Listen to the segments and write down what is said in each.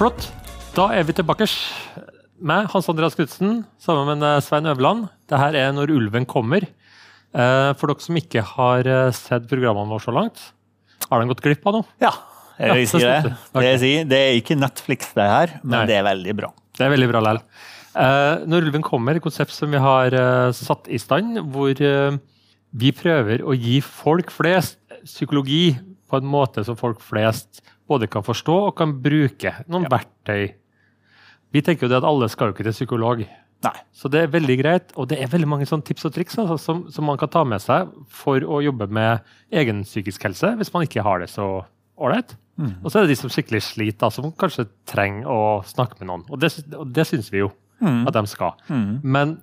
Flott. Da er vi tilbake. Meg, Hans Andreas Knutsen, sammen med eh, Svein Øverland. Dette er Når ulven kommer. Eh, for dere som ikke har eh, sett programmene våre så langt, har de gått glipp av noe? Ja, jeg vil si det. Det, jeg sier, det er ikke Netflix, det her, men Nei. det er veldig bra. Det er veldig bra likevel. Når ulven kommer, et konsept som vi har satt i stand, hvor vi prøver å gi folk flest psykologi på en måte som folk flest både kan forstå og kan bruke. Noen verktøy. Vi tenker jo det at alle skal jo ikke til psykolog. Nei. Så det er veldig greit, og det er veldig mange sånne tips og triks altså, som, som man kan ta med seg for å jobbe med egen psykisk helse, hvis man ikke har det så ålreit. Og så er det de som skikkelig sliter, da, som kanskje trenger å snakke med noen. Og det, og det syns vi jo at de skal. Men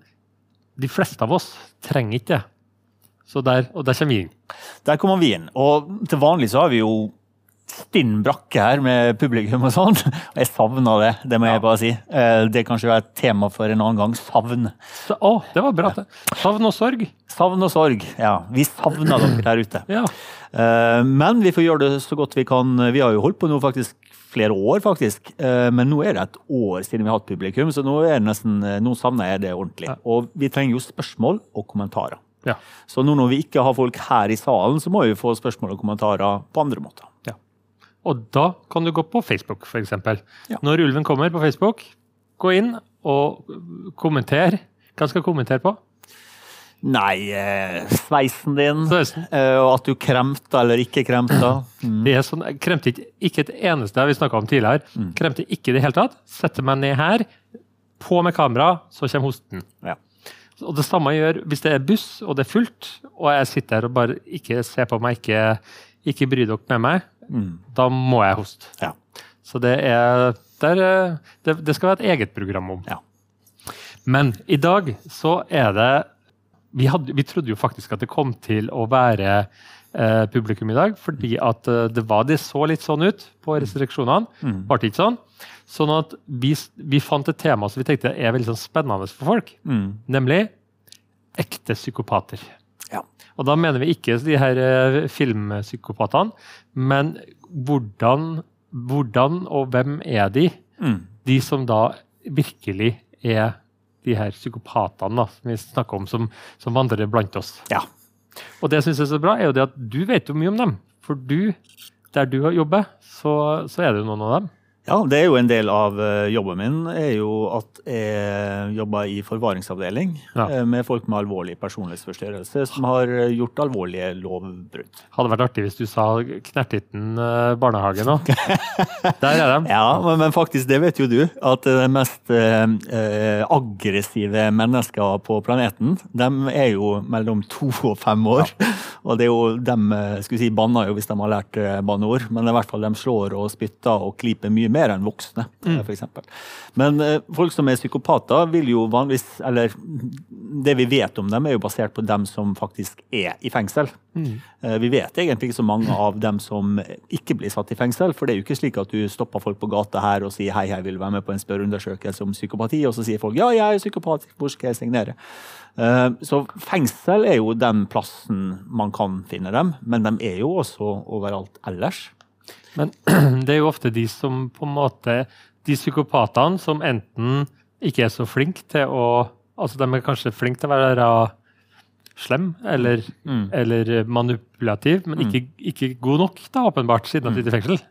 de fleste av oss trenger ikke det. Så der, og der kommer vi inn. Der kommer vi inn. Og til vanlig så har vi jo stinn brakke her med publikum og sånn. Og jeg savna det, det må jeg bare si. Det Det ikke være et tema for en annen gang. Savn. Å, oh, det var bra. Savn og sorg. Savn og sorg. Ja, vi savner dere der ute. Ja. Eh, Men vi får gjøre det så godt vi kan. Vi har jo holdt på nå faktisk flere år, faktisk. Eh, Men nå er det et år siden vi har hatt publikum, så nå, er det nesten, eh, nå savner jeg det ordentlig. Og vi trenger jo spørsmål og kommentarer. ja. Så nå når vi ikke har folk her i salen, så må vi få spørsmål og kommentarer på andre måter. Og da kan du gå på Facebook, f.eks. Ja. Når ulven kommer på Facebook, gå inn og kommenter. Hva skal jeg kommentere på? Nei, eh, sveisen din, Sveisen. eh, og at du kremta eller ikke kremta. Mm. Det er sånn, jeg kremte ikke, ikke et eneste vi snakka om tidligere. Kremte ikke i det hele tatt. Setter meg ned her, på med kamera, så kommer hosten. Ja. Og det samme gjør hvis det er buss og det er fullt, og jeg sitter her og bare ikke ser på meg, ikke, ikke bry dere med meg, Mm. da må jeg hoste. Ja. Så det er der, det, det skal være et eget program om. Ja. Men i dag så er det vi, hadde, vi trodde jo faktisk at det kom til å være eh, publikum i dag, fordi at eh, det var det så litt sånn ut på restriksjonene. Mm. Ble det ikke sånn? Sånn at vi, vi fant et tema som vi tenkte er veldig sånn spennende for folk, Mm. nemlig ekte psykopater. Og da mener vi ikke de her eh, filmpsykopatene, men hvordan, hvordan og hvem er de? Mm. De som da virkelig er de her psykopatene da, som vi snakker om, som, som vandrer blant oss. ja. Og det jeg syns er så bra, er jo det at du vet jo mye om dem. For du, der du jobber, så, så er det jo noen av dem. Ja, det er jo en del av eh, jobben min, er jo at jeg jobber i forvaringsavdeling Ja. eh, med folk med alvorlig personlighetsforstyrrelse som har eh, gjort alvorlige lovbrudd. Hadde vært artig hvis du sa Knertitten eh, barnehage nå. Der er de. Ja, men, faktisk, det vet jo du, at de mest eh, aggressive mennesker på planeten, de er jo mellom to og fem år. Og det er jo eh, skulle si banner jo hvis de har lært banneord, men i hvert fall de slår og spytter og klyper mye mer enn voksne, mm. eksempel. Men eh, folk som er psykopater vil jo vanligvis, eller det vi vet om dem er jo basert på dem som faktisk er i fengsel. Eh, Vi vet egentlig ikke så mange av dem som ikke blir satt i fengsel, for det er jo ikke slik at du stopper folk på gata her og sier hei, hei, vil være med på en spørreundersøkelse om psykopati, og så sier folk ja, jeg er psykopat, hvor skal jeg signere? Eh, Så fengsel er jo den plassen man kan finne dem, men de er jo også overalt ellers. Men det er jo ofte de som på en måte De psykopatene som enten ikke er så flinke til å Altså, de er kanskje flinke til å være slem eller, eller manipulativ, men ikke, ikke god nok, da, åpenbart, siden han sitter i fengsel.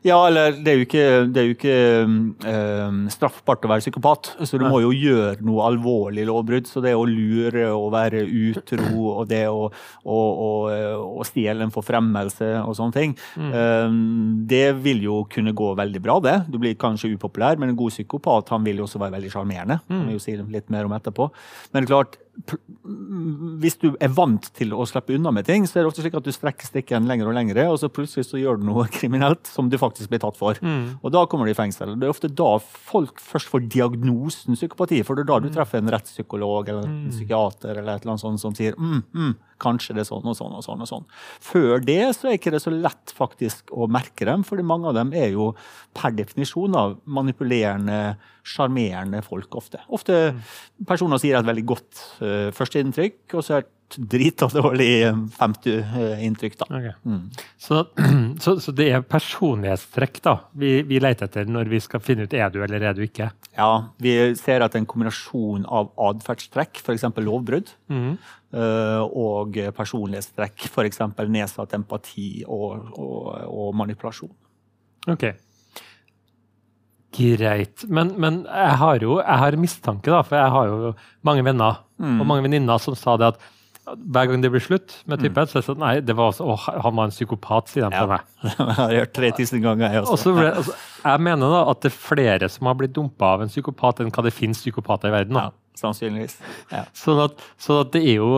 Ja, eller det er jo ikke, det er jo ikke eh, straffbart å være psykopat, så du må jo gjøre noe alvorlig lovbrudd. Så det å lure og være utro og det å, å, å, å stjele en forfremmelse og sånne ting, eh, det vil jo kunne gå veldig bra, det. Du blir kanskje upopulær, men en god psykopat han vil jo også være veldig sjarmerende. Må vi si litt mer om etterpå. Men klart, hvis du er vant til å slippe unna med ting, så er det ofte slik at du strekker strikken lenger og lenger, og så plutselig så gjør du noe kriminelt som du faktisk blir tatt for. Og da kommer du i fengsel. Det er ofte da folk først får diagnosen psykopati, for det er da du treffer en rettspsykolog eller en psykiater eller et eller annet sånt som sier mm, mm, kanskje det er sånn og sånn og sånn og sånn. Før det så er ikke det så lett faktisk å merke dem, fordi mange av dem er jo per definisjon av manipulerende, sjarmerende folk ofte. Ofte personer sier et veldig godt uh, førsteinntrykk, og så et drita dårlig eh, inntrykk, da. Ok. Mm. Så, så, så det er personlighetstrekk da, vi, vi leter etter når vi skal finne ut er du eller er du ikke? Ja, vi ser at en kombinasjon av atferdstrekk, f.eks. lovbrudd, mm. eh, og personlighetstrekk, f.eks. nedsatt empati og, og, og manipulasjon. Ok. Greit. Men, men jeg har jo jeg har mistanke, da, for jeg har jo mange venner og mange venninner som sa det at hver gang det blir slutt med typen, så er det sånn Nei, det var også, å, han var en psykopat, sier de Ja. til meg. Jeg har hørt 3000 ganger, jeg også. Og altså, jeg mener da at det er flere som har blitt dumpa av en psykopat, enn hva det finnes psykopater i verden. Da. Ja, sannsynligvis. Ja. Sånn at, sånn at det er jo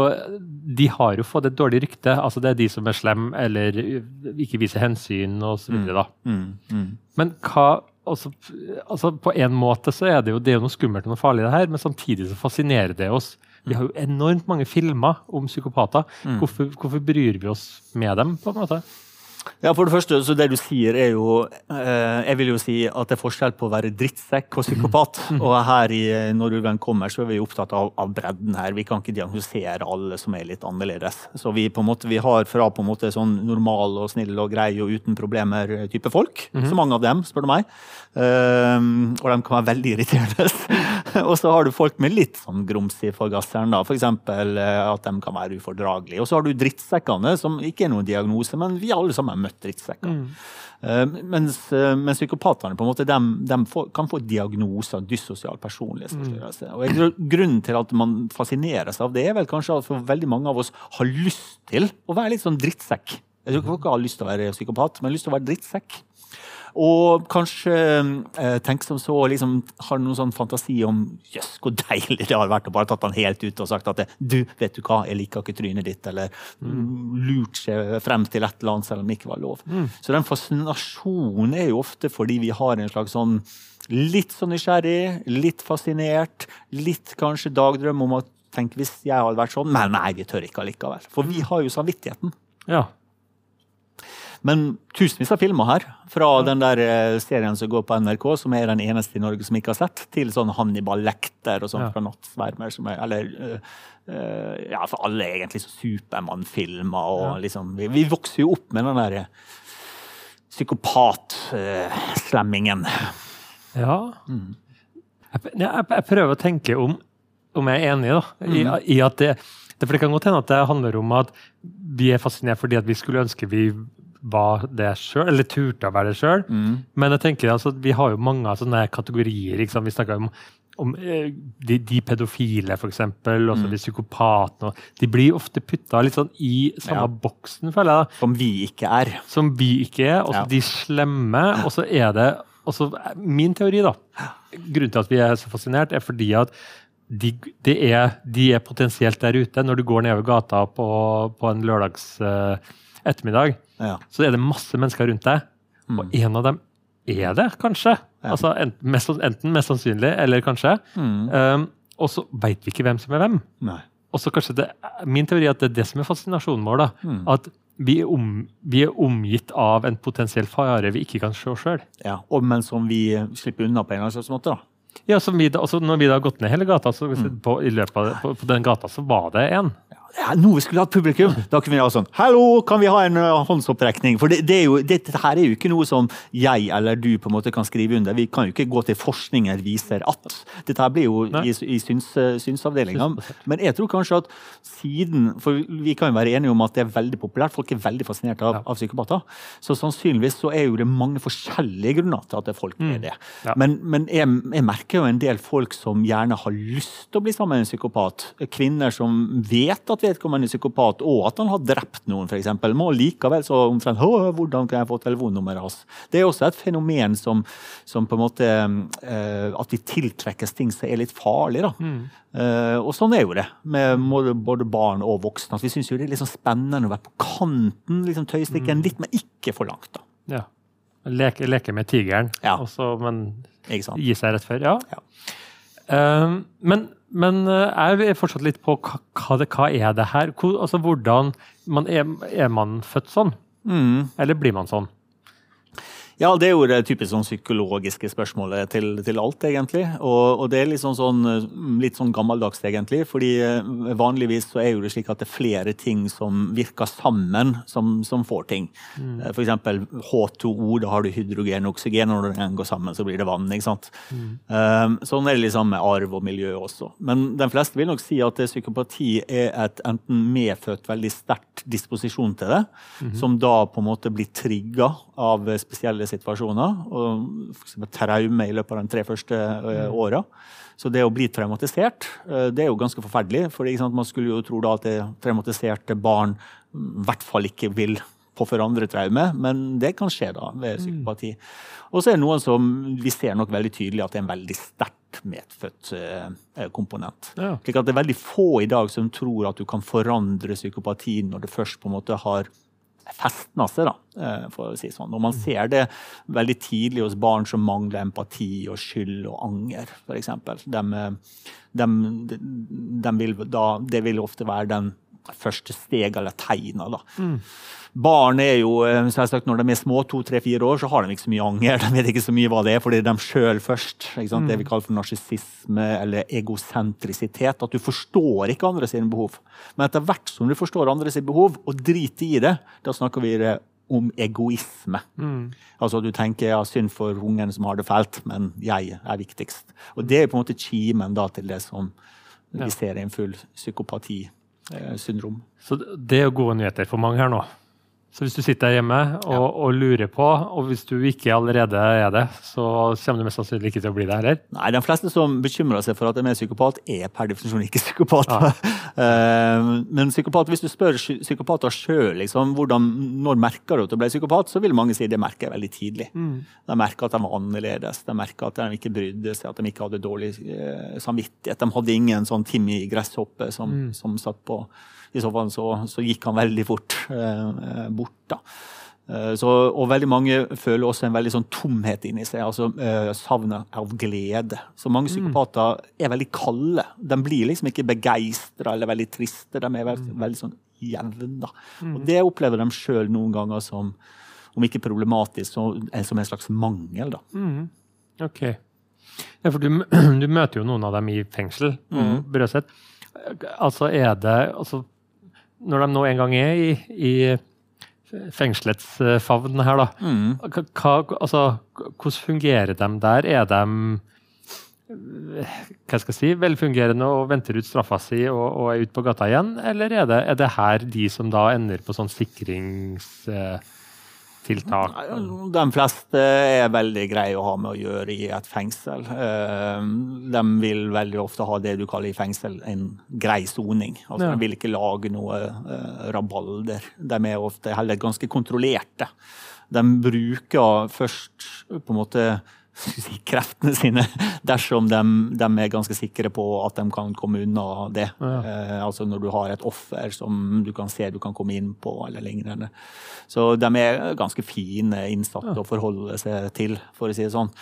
De har jo fått et dårlig rykte. altså Det er de som er slemme eller ikke viser hensyn osv. da. Mm, mm. Men hva altså, altså På en måte så er det jo, det er jo noe skummelt og noe farlig, det her, men samtidig så fascinerer det oss. Vi har jo enormt mange filmer om psykopater. Hvorfor, hvorfor bryr vi oss med dem? på en måte? Ja, for det første, så det du sier er jo eh, Jeg vil jo si at det er forskjell på å være drittsekk og psykopat. Og her i Når ulven kommer, så er vi opptatt av, av bredden her. Vi kan ikke diagnosere alle som er litt annerledes. Så vi på en måte, vi har fra på en måte sånn normal og snill og grei og uten problemer-type folk. Så mange av dem, spør du meg. Ehm, og de kan være veldig irriterende. og så har du folk med litt sånn grums i forgasseren, da. F.eks. For at de kan være ufordragelige. Og så har du drittsekkene, som ikke er noen diagnose, men vi alle sammen har møtt drittsekker. Eh, mens, uh, mens psykopatene på en måte, dem- dem får, kan få diagnoser, dyssosial personlighetsforstyrrelse. Og jeg tror Grunnen til at man fascineres av det, er vel kanskje at for veldig mange av oss har lyst til å være litt sånn drittsekk. Jeg tror ikke folk har lyst til å være psykopat, men lyst til å være drittsekk. Og kanskje eh, tenk som så, liksom, har noen sånn fantasi om jøss, hvor deilig det har vært å bare tatt han helt ut og sagt at du, vet du hva, jeg liker ikke trynet ditt, eller mm. lurt seg frem til et eller annet selv om det ikke var lov. Så den fascinasjonen er jo ofte fordi vi har en slags sånn litt sånn nysgjerrig, litt fascinert, litt kanskje dagdrøm om at tenk hvis jeg hadde vært sånn, men nei, vi tør ikke allikevel. For vi har jo samvittigheten. Ja. Men tusenvis av filmer her, fra den der eh, serien som går på NRK, som er den eneste i Norge som ikke har sett, til sånn Hannibal Lekter og sånn Ja. fra Nattsvermer, som er Eller uh, uh, ja, for alle egentlig så Supermann-filmer og Ja. liksom vi, vi vokser jo opp med den der psykopat-slemmingen. ja. Jeg, jeg, jeg prøver å tenke om, om jeg er enig da, i, i at det, det For det kan godt hende at det handler om at vi er fascinert fordi at vi skulle ønske vi var det sjøl, eller turte å være det sjøl. Men jeg tenker altså, vi har jo mange sånne kategorier. Liksom. Vi snakker om, om eh, de, de pedofile, f.eks., og så de psykopatene. De blir ofte putta litt sånn i samme Ja. boksen, føler jeg. da Som vi ikke er. som vi ikke er, og så Ja. de slemme. Og så er det og så Min teori, da, grunnen til at vi er så fascinert, er fordi at de, de, er, de er potensielt der ute. Når du går nedover gata på, på en lørdags eh, ettermiddag, Ja. så er det masse mennesker rundt deg. Og en av dem er det, kanskje. Altså enten mest, enten mest sannsynlig, eller kanskje. Um, og så veit vi ikke hvem som er hvem. Nei. Og så kanskje det, Min teori er at det er det som er fascinasjonen vår. da, At vi er, om, vi er omgitt av en potensiell fare vi ikke kan se sjøl. Ja. Og, men som vi slipper unna på en eller annen slags måte. da. Ja, som vi da, også når vi da har gått ned hele gata, så på, i løpet av, på, på den gata så var det en. Ja, nå vi skulle hatt publikum! Da kunne vi ha sånn Hallo, kan vi ha en uh, håndsopprekning? For det, det er jo, dette her er jo ikke noe som jeg eller du på en måte kan skrive under. Vi kan jo ikke gå til forskninger viser at. Dette her blir jo Nei. i, i syns, uh, synsavdelinga. Men jeg tror kanskje at siden For vi kan jo være enige om at det er veldig populært. Folk er veldig fascinert av, av psykopater. Så sannsynligvis så er jo det mange forskjellige grunner til at folk er det. Ja. Men, men jeg, jeg merker jo en del folk som gjerne har lyst til å bli sammen med en psykopat. Kvinner som vet at vedkommende er psykopat, og at han har drept noen, f.eks. Må likevel så omtrent Hvordan kan jeg få telefonnummeret hans? Det er også et fenomen som, som på en måte eh, At vi tiltrekkes ting som er litt farlig. da. Eh, og sånn er jo det med både, barn og voksne. at Vi syns jo det er litt sånn spennende å være på kanten, liksom tøystikken litt, men ikke for langt. da. Ja. Leke, leke med tigeren, Ja. og så, men gi seg rett før. Ja. Ja. Um, men, men uh, jeg er fortsatt litt på hva, hva, det, hva er det her? Hvor, altså, hvordan man er, er man født sånn? Mm. Eller blir man sånn? Ja, det er jo det typisk sånn psykologiske spørsmålet til, til alt, egentlig. Og, og, det er litt sånn, sånn, litt sånn, gammeldags, egentlig. fordi eh, vanligvis så er jo det slik at det er flere ting som virker sammen, som, som får ting. Mm. Eh, F.eks. H2O, da har du hydrogen og oksygen, når den går sammen, så blir det vann. ikke sant? Mm. Um, sånn er det liksom med arv og miljø også. Men de fleste vil nok si at psykopati er et enten medfødt veldig sterkt disposisjon til det, mm. som da på en måte blir trigga av spesielle situasjoner. og F.eks. traume i løpet av de tre første uh, åra. Så det å bli traumatisert uh, det er jo ganske forferdelig. for Man skulle jo tro da at det traumatiserte barn i hvert fall ikke vil påføre andre traume, men det kan skje da ved mm. psykopati. Og så er det noen som vi ser nok veldig tydelig at det er en veldig sterkt medfødt uh, komponent. Ja. Slik at Det er veldig få i dag som tror at du kan forandre psykopatien når det først på en måte har festna seg, da, eh, for å si sånn. Og man ser det veldig tidlig hos barn som mangler empati og skyld og anger, f.eks. De, de, de vil da, det vil ofte være den første steg eller tegna. Mm. Barn er jo, selvsagt Når de er små, to, tre, fire år, så har de ikke så mye anger. De vet ikke så mye hva det er, fordi det er dem sjøl først. Mm. Det vi kaller for narsissisme eller egosentrisitet. At du forstår ikke andre sine behov. Men etter hvert som du forstår andre sine behov, og driter i det, da snakker vi om egoisme. Mm. Altså Du tenker ja, synd for ungen som har det fælt, men jeg er viktigst. Og Det er på en måte kimen da til det som vi ser i en full psykopati-syndrom. Så det er gode nyheter for mange her nå? Så hvis du sitter der hjemme og, ja. og, lurer på, og hvis du ikke allerede er det, så kommer du mest sannsynlig ikke til å bli det heller? Nei, de fleste som bekymrer seg for at de er psykopat, er per definisjon ikke psykopat. Ja. Eh, men psykopat, hvis du spør psykopater sjøl liksom, når merker du at du ble psykopat, så vil mange si det merker jeg veldig tidlig. Mm. De merker at de var annerledes, de merker at de ikke brydde seg, at de ikke hadde dårlig eh, samvittighet. De hadde ingen sånn Timmy Gresshoppe som, mm. som satt på i så fall så, så gikk han veldig fort eh, bort. da. Eh, så, og veldig mange føler også en veldig sånn tomhet inni seg, altså eh, savnet av glede. Så mange mm. psykopater er veldig kalde. De blir liksom ikke begeistra eller veldig triste. De er veldig, mm. veldig sånn jevne. Mm. Og det opplever de sjøl noen ganger som, om ikke problematisk, så, som en slags mangel. da. Mm. Ok. Ja, for du, du, møter jo noen av dem i fengsel mm. Brøset. Altså er det altså, når de nå en gang er i, i fengselets eh, favn her, da. Mm. Hva, altså, hvordan fungerer de der? Er de hva skal jeg si, velfungerende og venter ut straffa si og, og er ute på gata igjen? Eller er det, er det, her de som da ender på sånn sikrings... Eh, tiltak? De fleste er veldig greie å ha med å gjøre i et fengsel. Eh, de vil veldig ofte ha det du kaller i fengsel en grei soning. Altså, ja. De vil ikke lage noe eh, rabalder. De er ofte heller ganske kontrollerte. De bruker først på en måte kreftene sine dersom de, de, er ganske sikre på at de kan komme unna det. Ja. Eh, altså når du har et offer som du kan se du kan komme inn på, eller lignende. Så de er ganske fine innsatte ja. å forholde seg til, for å si det sånn.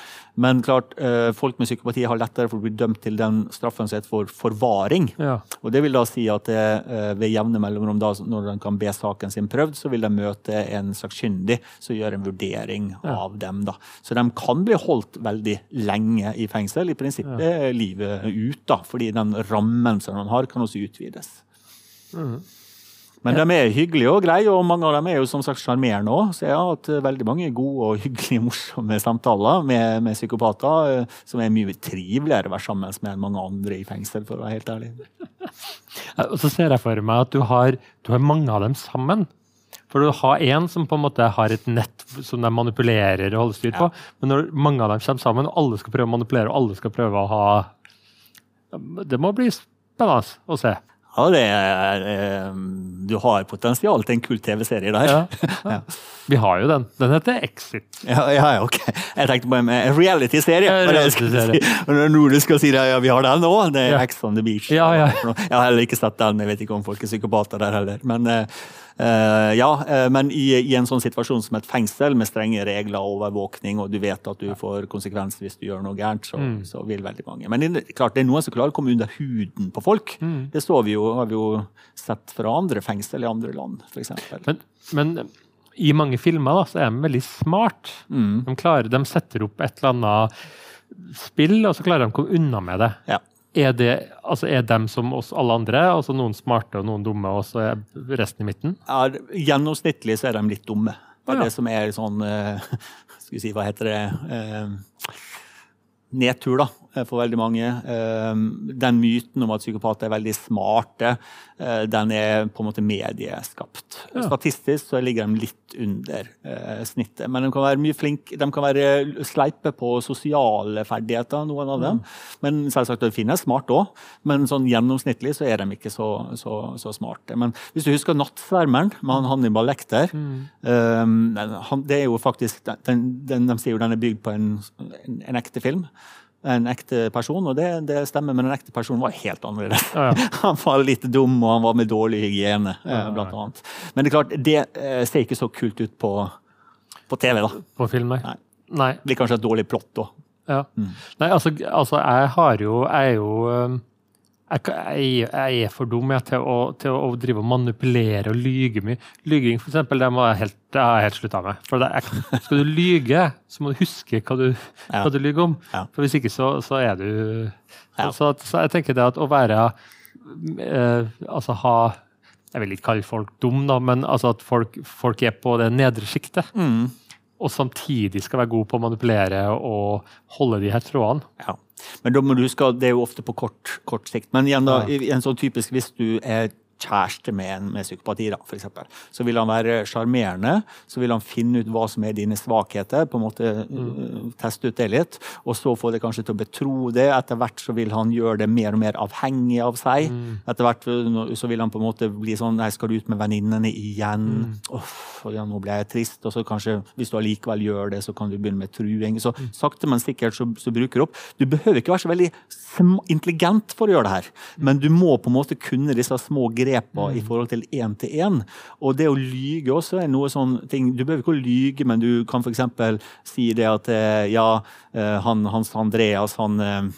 Men klart, eh, folk med psykopati har lettere for å bli dømt til den straffen som heter for forvaring. Ja. Og det vil da si at det, eh, ved jevne mellomrom, da, når de kan be saken sin prøvd, så vil de møte en sakkyndig som gjør en vurdering av dem. da. Så de kan bli holdt holdt veldig lenge i fengsel. I prinsippet ja. livet ut, da, fordi den rammen som de har, kan også utvides. Mm. Men de er hyggelige og greie, og mange av dem er jo som sagt sjarmerende òg. Så jeg har hatt veldig mange gode og hyggelige, morsomme samtaler med, med psykopater, eh, som er mye triveligere å være sammen med enn mange andre i fengsel, for å være helt ærlig. Og så ser jeg for meg at du har, du har mange av dem sammen. For du har én som på en måte har et nett som de manipulerer og holder styr på. Ja. Men når mange av dem kommer sammen, og alle skal prøve å manipulere, og alle skal prøve å ha Det må bli spennende å se. Ja, det er, eh, du har potensial til en kul TV-serie der. Ja, ja. Vi har jo den. Den heter Exit. Ja, ja ok. Jeg tenkte på en reality-serie. Reality Når du skal si det, ja, vi har den nå. Det er Ex on the Beach. Jeg har heller ikke sett den. Jeg vet ikke om folk er psykopater der heller. Men uh, Uh, ja, uh, men i, i, en sånn situasjon som et fengsel med strenge regler og overvåkning, og du vet at du får konsekvenser hvis du gjør noe gærent, så, mm. så vil veldig mange. Men det, klart, det er noen som klarer å komme under huden på folk. Mm. Det så vi jo, har vi jo sett fra andre fengsel i andre land, f.eks. Men, men i mange filmer da, så er de veldig smart. Mm. De, klarer, de setter opp et eller annet spill, og så klarer de å komme unna med det. Ja. Er, det, altså er dem som oss alle andre, altså noen smarte og noen dumme, og så er resten i midten? Ja, gjennomsnittlig så er de litt dumme. Det er ja. det som er sånn eh, Skal vi si, hva heter det eh, Nedtur, da, for veldig mange. Eh, Den myten om at psykopater er veldig smarte, eh, den er på en måte medieskapt. Ja. Statistisk så ligger de litt under eh, snittet. Men de kan være mye flinke, de kan være sleipe på sosiale ferdigheter, noen av dem. Men selvsagt det finnes smart òg. Men sånn gjennomsnittlig så er de ikke så, så, så smarte. Men hvis du husker 'Nattsvermeren' med han Hannibal Lecter um, han, det er jo faktisk, den, den, De sier jo den er bygd på en, en, en ekte film. En ekte person, og det, det stemmer, men en ekte person var helt annerledes. Ja, ja. Han var litt dum, og han var med dårlig hygiene, eh, Ja, blant annet. Men det er klart, det eh, ser ikke så kult ut på, på TV, da. På film, nei. Nei. Det blir kanskje et dårlig plott òg. Ja. Nei, altså, altså, jeg har jo Jeg er jo um, jeg, jeg, jeg er for dum jeg, til, å, til å drive og manipulere og lyge mye. Lyging, for eksempel, det, må jeg helt, det har jeg helt slutta med. For det er, skal du lyge, så må du huske hva du, Ja. hva du lyger om. Ja. For hvis ikke, så, så er du Ja. så, så jeg tenker det at å være eh, Altså ha Jeg vil ikke kalle folk dum, da, men altså at folk, folk er på det nedre sjiktet. Mm. Og samtidig skal være god på å manipulere og holde de her trådene. Ja. Men da må du huske det er jo ofte på kort, kort sikt. Men igjen da, Ja. en sånn typisk hvis du er kjæreste med en med psykopati, da, for eksempel, så vil han være sjarmerende. Så vil han finne ut hva som er dine svakheter, på en måte mm. teste ut det litt. Og så få det kanskje til å betro det. Etter hvert så vil han gjøre det mer og mer avhengig av seg. Etter hvert uh, så vil han på en måte bli sånn Nei, skal du ut med venninnene igjen? Uff, ja, nå ble jeg trist. Og så kanskje, hvis du allikevel gjør det, så kan du begynne med truing. Så sakte, men sikkert så, så bruker du opp. Du behøver ikke være så veldig intelligent for å gjøre det her, men du må på en måte kunne disse små grepene i forhold til én til én. Og det å lyge også er noe sånn ting Du behøver ikke å lyge, men du kan f.eks. si det at eh, ja, eh, han, Hans Andreas, han eh,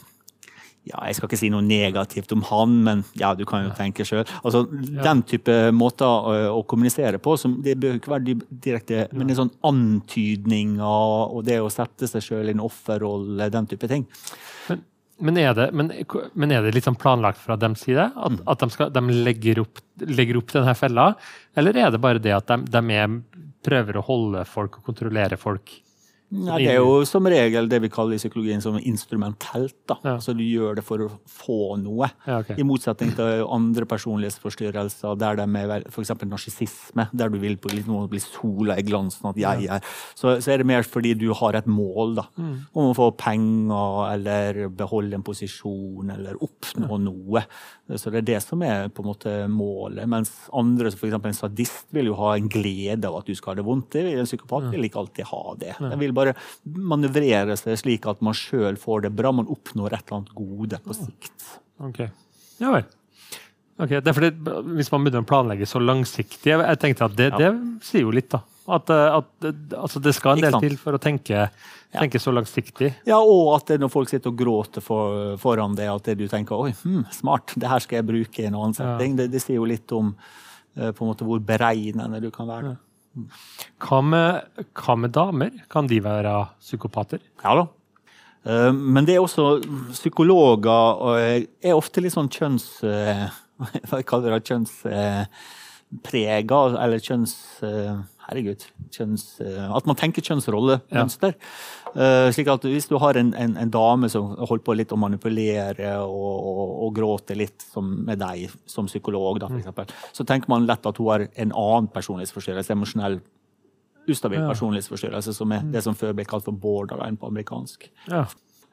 ja, Jeg skal ikke si noe negativt om han, men ja, du kan jo tenke sjøl. Altså, Den type måter å, å kommunisere på, som, det bør ikke være di- direkte, men en sånn antydning av, og det å sette seg sjøl i en offerrolle, den type ting. Men, men, er det, men, men er det litt sånn planlagt fra deres side? At, Mm. at de, skal, de legger, opp, legger opp denne fella? Eller er det bare det at de, de er, prøver å holde folk og kontrollere folk? Nei, det er jo som regel det vi kaller i psykologien som instrumentelt. da. Ja. Så Du gjør det for å få noe. Ja, okay. I motsetning til andre personlighetsforstyrrelser, der de er f.eks. narsissisme, der du vil på litt noe bli sola i glansen at jeg er. Så, så er det mer fordi du har et mål da, Mm. om å få penger eller beholde en posisjon eller oppnå noe. Så det er det som er på en måte målet. Mens andre, som f.eks. en sadist, vil jo ha en glede av at du skal ha det vondt. En psykopat vil ikke alltid ha det. Den vil bare manøvrere seg slik at man sjøl får det bra. Man oppnår et eller annet gode på sikt. Ok. Ja vel. Okay, det er fordi Hvis man begynner å planlegge så langsiktig Jeg, tenkte at det, Ja. det sier jo litt, da. At, eh, at altså det skal en del til for å tenke, tenke så langsiktig. Ja, og at det når folk sitter og gråter for, foran det, at det du tenker oi, hm, smart, det her skal jeg bruke i en annen Ja. Det, det sier jo litt om eh, på en måte hvor beregnende du kan være. Hva med, hva med damer? Kan de være psykopater? Ja da. Eh, Men det er også psykologer og er ofte litt sånn kjønns... eh, Hva kaller det? Kjønnsprega, eller kjønns... eh, Herregud. Kjønns, eh, at man tenker kjønnsrollemønster. Ja. slik at hvis du har en, en, en dame som holder på litt å manipulere og, og, og gråte litt som med deg som psykolog, da, for eksempel, så tenker man lett at hun har en annen personlighetsforstyrrelse, emosjonell ustabil Ja. personlighetsforstyrrelse, som er det som før ble kalt for borderline på amerikansk. Ja.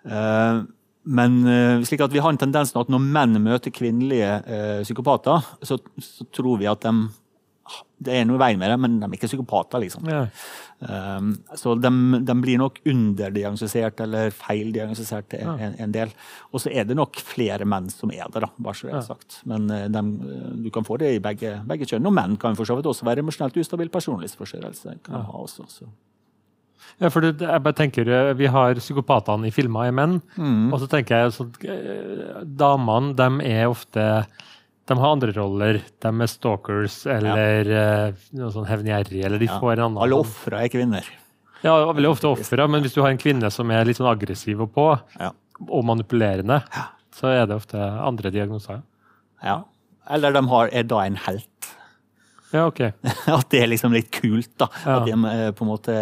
Uh, men uh, slik at vi har en tendens til at når menn møter kvinnelige uh, psykopater, så, så tror vi at de det er noe i veien med det, men de er ikke psykopater, liksom. Ja. Um, så de, de blir nok underdiagnostisert eller feildiagnostisert Ja. en, en del. Og så er det nok flere menn som er det, da, bare så det er sagt. Men de, eh, du kan få det i begge, begge kjønn. Og menn kan for så vidt også være emosjonelt ustabil personlighetsforstyrrelse. kan Ja. ha også, så. Ja, for det, jeg bare tenker, eh, Vi har psykopatene i filmer, er menn. Mm. Og så tenker jeg sånn, eh, Damene de er ofte de har andre roller. De er stalkers eller ja. noe sånn hevngjerrige. eller de ja. får en annen Alle ofre er kvinner. Ja, veldig ofte ofre, men hvis du har en kvinne som er litt sånn aggressiv og på, ja. og manipulerende, så er det ofte andre diagnoser. Ja. Eller de har, er da en helt. Ja, ok. At det er liksom litt kult, da. At de på en måte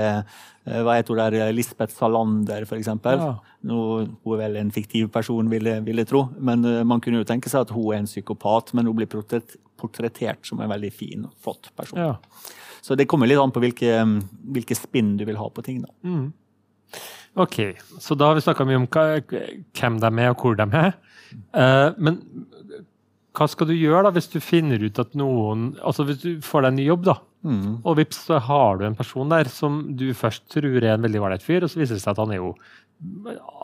Eh, hva heter hun der, eh, Lisbeth Salander, f.eks. Ja. Nå, hun er vel en fiktiv person, vil jeg tro. Men uh, man kunne jo tenke seg at hun er en psykopat, men hun blir portrettert som en veldig fin og flott person. Ja. Så det kommer litt an på hvilke, mm, hvilke spinn du vil ha på ting. da. Mm. Ok, så da har vi snakka mye om hvem de er og hvor de er. Uh, men hva skal du gjøre da hvis du finner ut at noen altså Hvis du får deg en ny jobb, da, mm. og vips, så har du en person der som du først tror er en veldig ålreit fyr, og så viser det seg at han er jo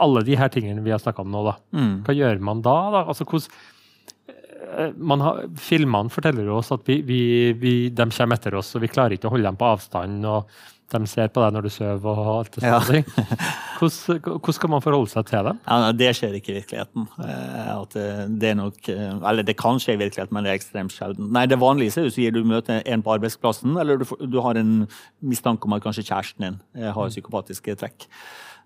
alle de her tingene vi har snakka om nå. da. Mm. Hva gjør man da? da? Altså, hvordan, eh, man har, Filmene forteller oss at vi, vi, vi, de kommer etter oss, og vi klarer ikke å holde dem på avstand. og de ser på deg når du sover og alt det sånne ja. Hvordan, hvordan, skal man forholde seg til dem? Ja, det skjer ikke i virkeligheten. Eh, det, er nok, eh, eller det kan skje i virkeligheten, men det er ekstremt sjelden. Nei, Det vanligste er at du møter en på arbeidsplassen, eller du, du har en mistanke om at kanskje kjæresten din eh, har mm. psykopatiske trekk.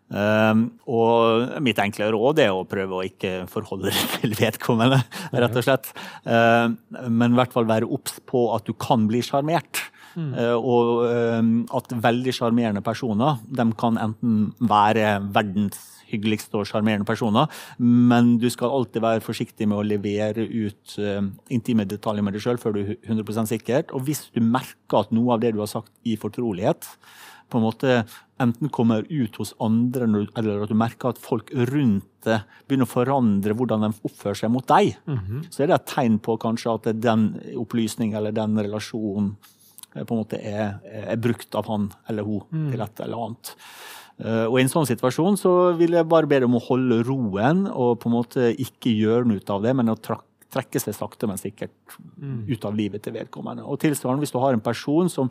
Um, og mitt enkle råd er å prøve å ikke forholde deg til vedkommende, rett og slett. Um, men i hvert fall være obs på at du kan bli sjarmert. Mm. Uh, og uh, at veldig sjarmerende personer de kan enten være verdens hyggeligste og sjarmerende personer, men du skal alltid være forsiktig med å levere ut uh, intime detaljer med deg sjøl før du er 100% sikkert. Og hvis du merker at noe av det du har sagt i fortrolighet, på en måte enten kommer ut hos andre, eller at du merker at folk rundt deg begynner å forandre hvordan de oppfører seg mot deg, mm -hmm. så er det et tegn på kanskje at den opplysning eller den relasjonen Eh, på en måte er, er brukt av han eller hun mm. til et eller annet. Uh, og I en sånn situasjon så vil jeg bare be dem å holde roen og på en måte ikke gjøre noe ut av det, men å trekke seg sakte, men sikkert mm. ut av livet til vedkommende. Og tilsvarende hvis du har en person som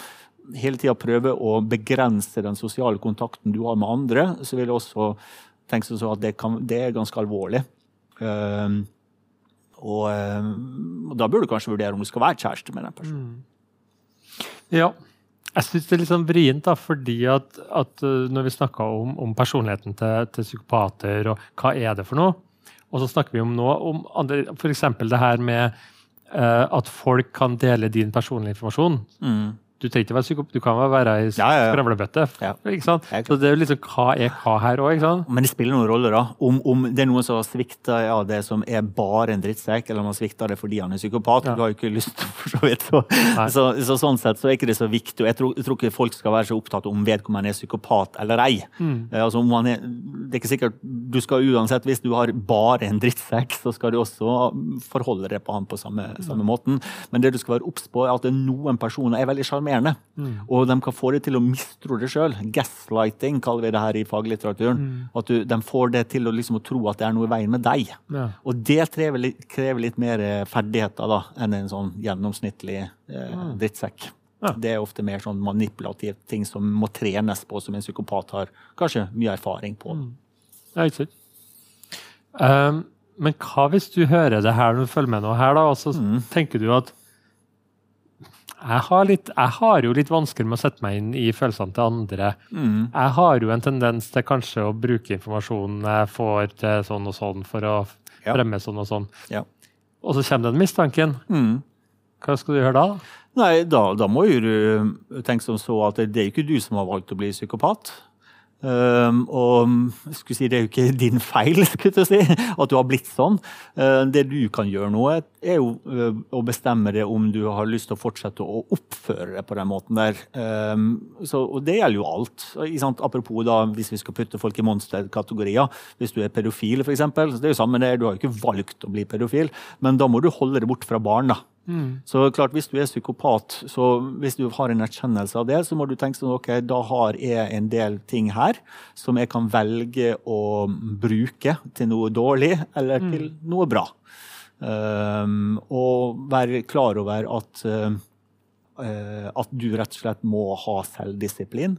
hele tida prøver å begrense den sosiale kontakten du har med andre, så vil jeg også tenke sånn at det, kan, det er ganske alvorlig. Uh, og, og, da bør du kanskje vurdere om du skal være kjæreste med den personen. Mm. Ja. Jeg syns det er litt sånn vrient, da, fordi at, at uh, når vi snakker om, om, personligheten til, til, psykopater, og hva er det for noe, og så snakker vi om noe om f.eks. det her med uh, at folk kan dele din personlige informasjon. Mm. Du trenger ikke være psykop, du kan være ei ja, ja, ja. Ja. Så det er jo liksom hva er hva her òg, Men det spiller noen rolle, da. Om, om det er noen som har svikta ja, det som er bare en drittsekk, eller om han svikta det fordi han er psykopat. Du har jo ikke lyst for så vidt. Så, så, så, sånn sett så er ikke det så viktig. Jeg tror, jeg tror, ikke folk skal være så opptatt om vedkommende er psykopat eller ei. Mm. Eh, altså, er, det er ikke sikkert Du skal uansett, hvis du har bare en drittsekk, så skal du også forholde deg på han på samme, samme måten. Men det du skal være obs på, er at noen personer er veldig sjarmerende sjarmerende. Mm. Og de kan få det til å mistro det sjøl. Gaslighting kaller vi det her i faglitteraturen. Mm. At du, de får det til å, liksom, å, tro at det er noe i veien med deg. Ja. Og det krever litt, krever litt, mer eh, ferdigheter da, enn en sånn gjennomsnittlig eh, mm. drittsekk. Ja. Det er ofte mer sånn manipulative ting som må trenes på, som en psykopat har kanskje mye erfaring på. Mm. Ja, ikke sant. Um, men hva hvis du hører det her når du følger med noe her, da, og så mm. tenker du at jeg har, litt, jeg har, jo litt vansker med å sette meg inn i følelsene til andre. Mm. Jeg har jo en tendens til kanskje å bruke informasjonen jeg får til sånn og sånn, for å ja. fremme sånn og sånn. Ja. Og så kommer den mistanken. Mm. Hva skal du gjøre da? Nei, da, da må jo du tenke som så at det er ikke du som har valgt å bli psykopat. Um, og si, Det er jo ikke din feil skulle si, at du har blitt sånn. Uh, det du kan gjøre nå, er jo uh, å bestemme det om du har lyst til å fortsette å oppføre deg på den måten der. Um, så, og det gjelder jo alt. Apropos da, hvis vi skal putte folk i monsterkategorier. Hvis du er pedofil, f.eks. Det er jo samme det, du har jo ikke valgt å bli pedofil, men da må du holde det bort fra barn. da. Mm. Så klart, Hvis du er psykopat, så hvis du har en erkjennelse av det, så må du tenke sånn, ok, da har jeg en del ting her som jeg kan velge å bruke til noe dårlig eller mm. til noe bra. Um, og være klar over at, uh, at du rett og slett må ha selvdisiplin.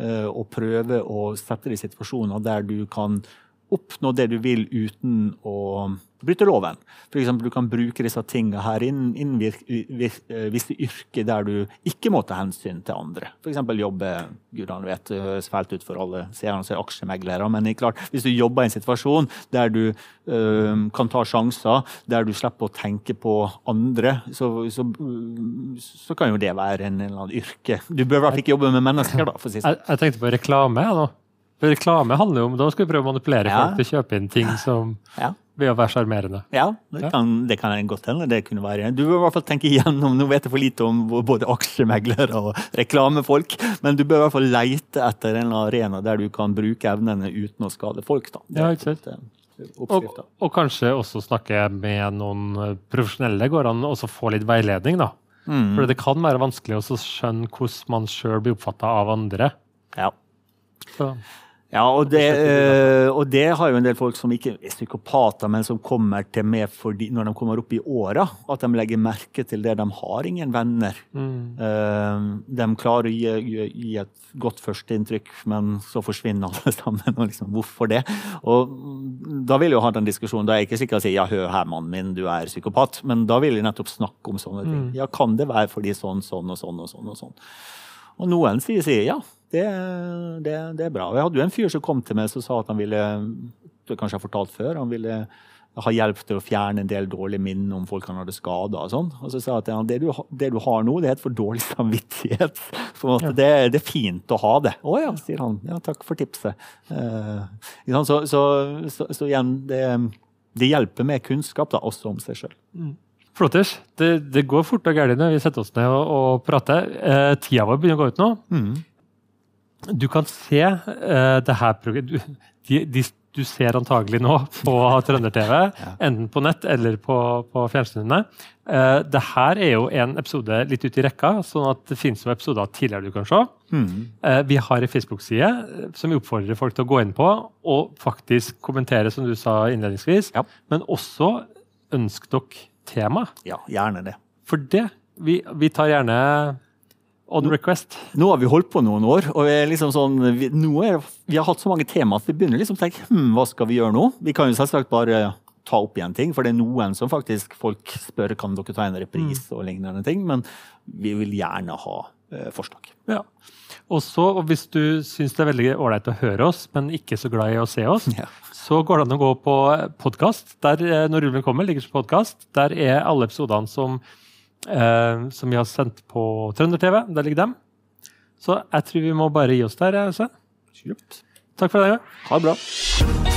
Uh, og prøve å sette deg i situasjoner der du kan oppnå det du vil uten å bryte loven. For eksempel, du kan bruke disse tingene her innen inn visse yrker der du ikke må ta hensyn til andre. F.eks. jobbe gudene vet, det høres fælt ut for alle seerne som er aksjemeglere, men klart, hvis du jobber i en situasjon der du øh, kan ta sjanser, der du slipper å tenke på andre, så, så, så kan jo det være en eller annen yrke. Du bør i hvert fall ikke jobbe med mennesker, da. for å si sånn. Jeg, tenkte på reklame. Ja, Reklame handler jo om Da skal vi prøve å manipulere ja. folk til å kjøpe inn ting som ja. Ved å være sjarmerende. Ja, det kan, det kan godt hende. det kunne være. Du bør i hvert fall tenke igjennom Nå vet jeg for lite om både aksjemeglere og reklamefolk, men du bør i hvert fall leite etter en arena der du kan bruke evnene uten å skade folk. da. Ja, ikke sant. Og, og, kanskje også snakke med noen profesjonelle. Går an å få litt veiledning, da. Mm. For det kan være vanskelig å skjønne hvordan man sjøl blir oppfatta av andre. Ja. Så. Ja, og det, eh, og det, har jo en del folk som ikke er psykopater, men som kommer til med fordi, når de kommer opp i åra, at de legger merke til det. De har ingen venner. Mm. Eh, de klarer å gi, gi et godt førsteinntrykk, men så forsvinner alle sammen. og liksom, Hvorfor det? Og Da vil jeg jo ha den diskusjonen. Da er jeg ikke sikker på å si ja, hør her, mannen min, du er psykopat. Men da vil jeg nettopp snakke om sånne ting. Mm. Ja, Kan det være fordi sånn, sånn og sånn og sånn? Og sånn? Og noen sier, sier ja det, det, det, er bra. Jeg hadde jo en fyr som kom til meg som sa at han ville det kanskje jeg har fortalt før, han ville ha hjelp til å fjerne en del dårlige minner om folk han hadde skada. Og sånn. Og så sa jeg at han det, du, det, du, har nå, det er et for dårlig samvittighet. For ja. det, det, er fint å ha det. Å ja, sier han. Ja, takk for tipset. Uh, så, så, så, så, igjen, det, det, hjelper med kunnskap, da, også om seg sjøl. Mm. Flotters. Det, det, går fort og galt når vi setter oss ned og, og prater. Eh, tida vår begynner å gå ut nå. Mm. Du kan se uh, det her de, de, Du ser antagelig nå på Trønder-TV, ja. enten på nett eller på, på fjernsynene. Uh, det her er jo en episode litt ute i rekka, sånn at det finnes jo episoder tidligere du kan se. Mm. Uh, vi har en Facebook-side som vi oppfordrer folk til å gå inn på og faktisk kommentere, som du sa innledningsvis. Ja. Men også ønsk dere tema. Ja, gjerne det. For det. Vi, vi tar gjerne on request. Nå har vi holdt på noen år, og liksom sånn, vi, er, vi har hatt så mange tema at vi begynner liksom å tenke hm, hva skal vi gjøre nå? Vi kan jo selvsagt bare ta opp igjen ting, for det er noen som faktisk folk spør kan dere ta en repris mm. og lignende ting, men vi vil gjerne ha eh, forslag. Ja. Og Hvis du syns det er veldig ålreit å høre oss, men ikke så glad i å se oss, ja. så går det an å gå på podkast. Eh, når Ulven kommer, ligger på podkast. Der er alle episodene som eh, som vi har sendt på Trønder-TV. Der ligger dem. Så jeg tror vi må bare gi oss der. Sven. Takk for deg. Ha det bra.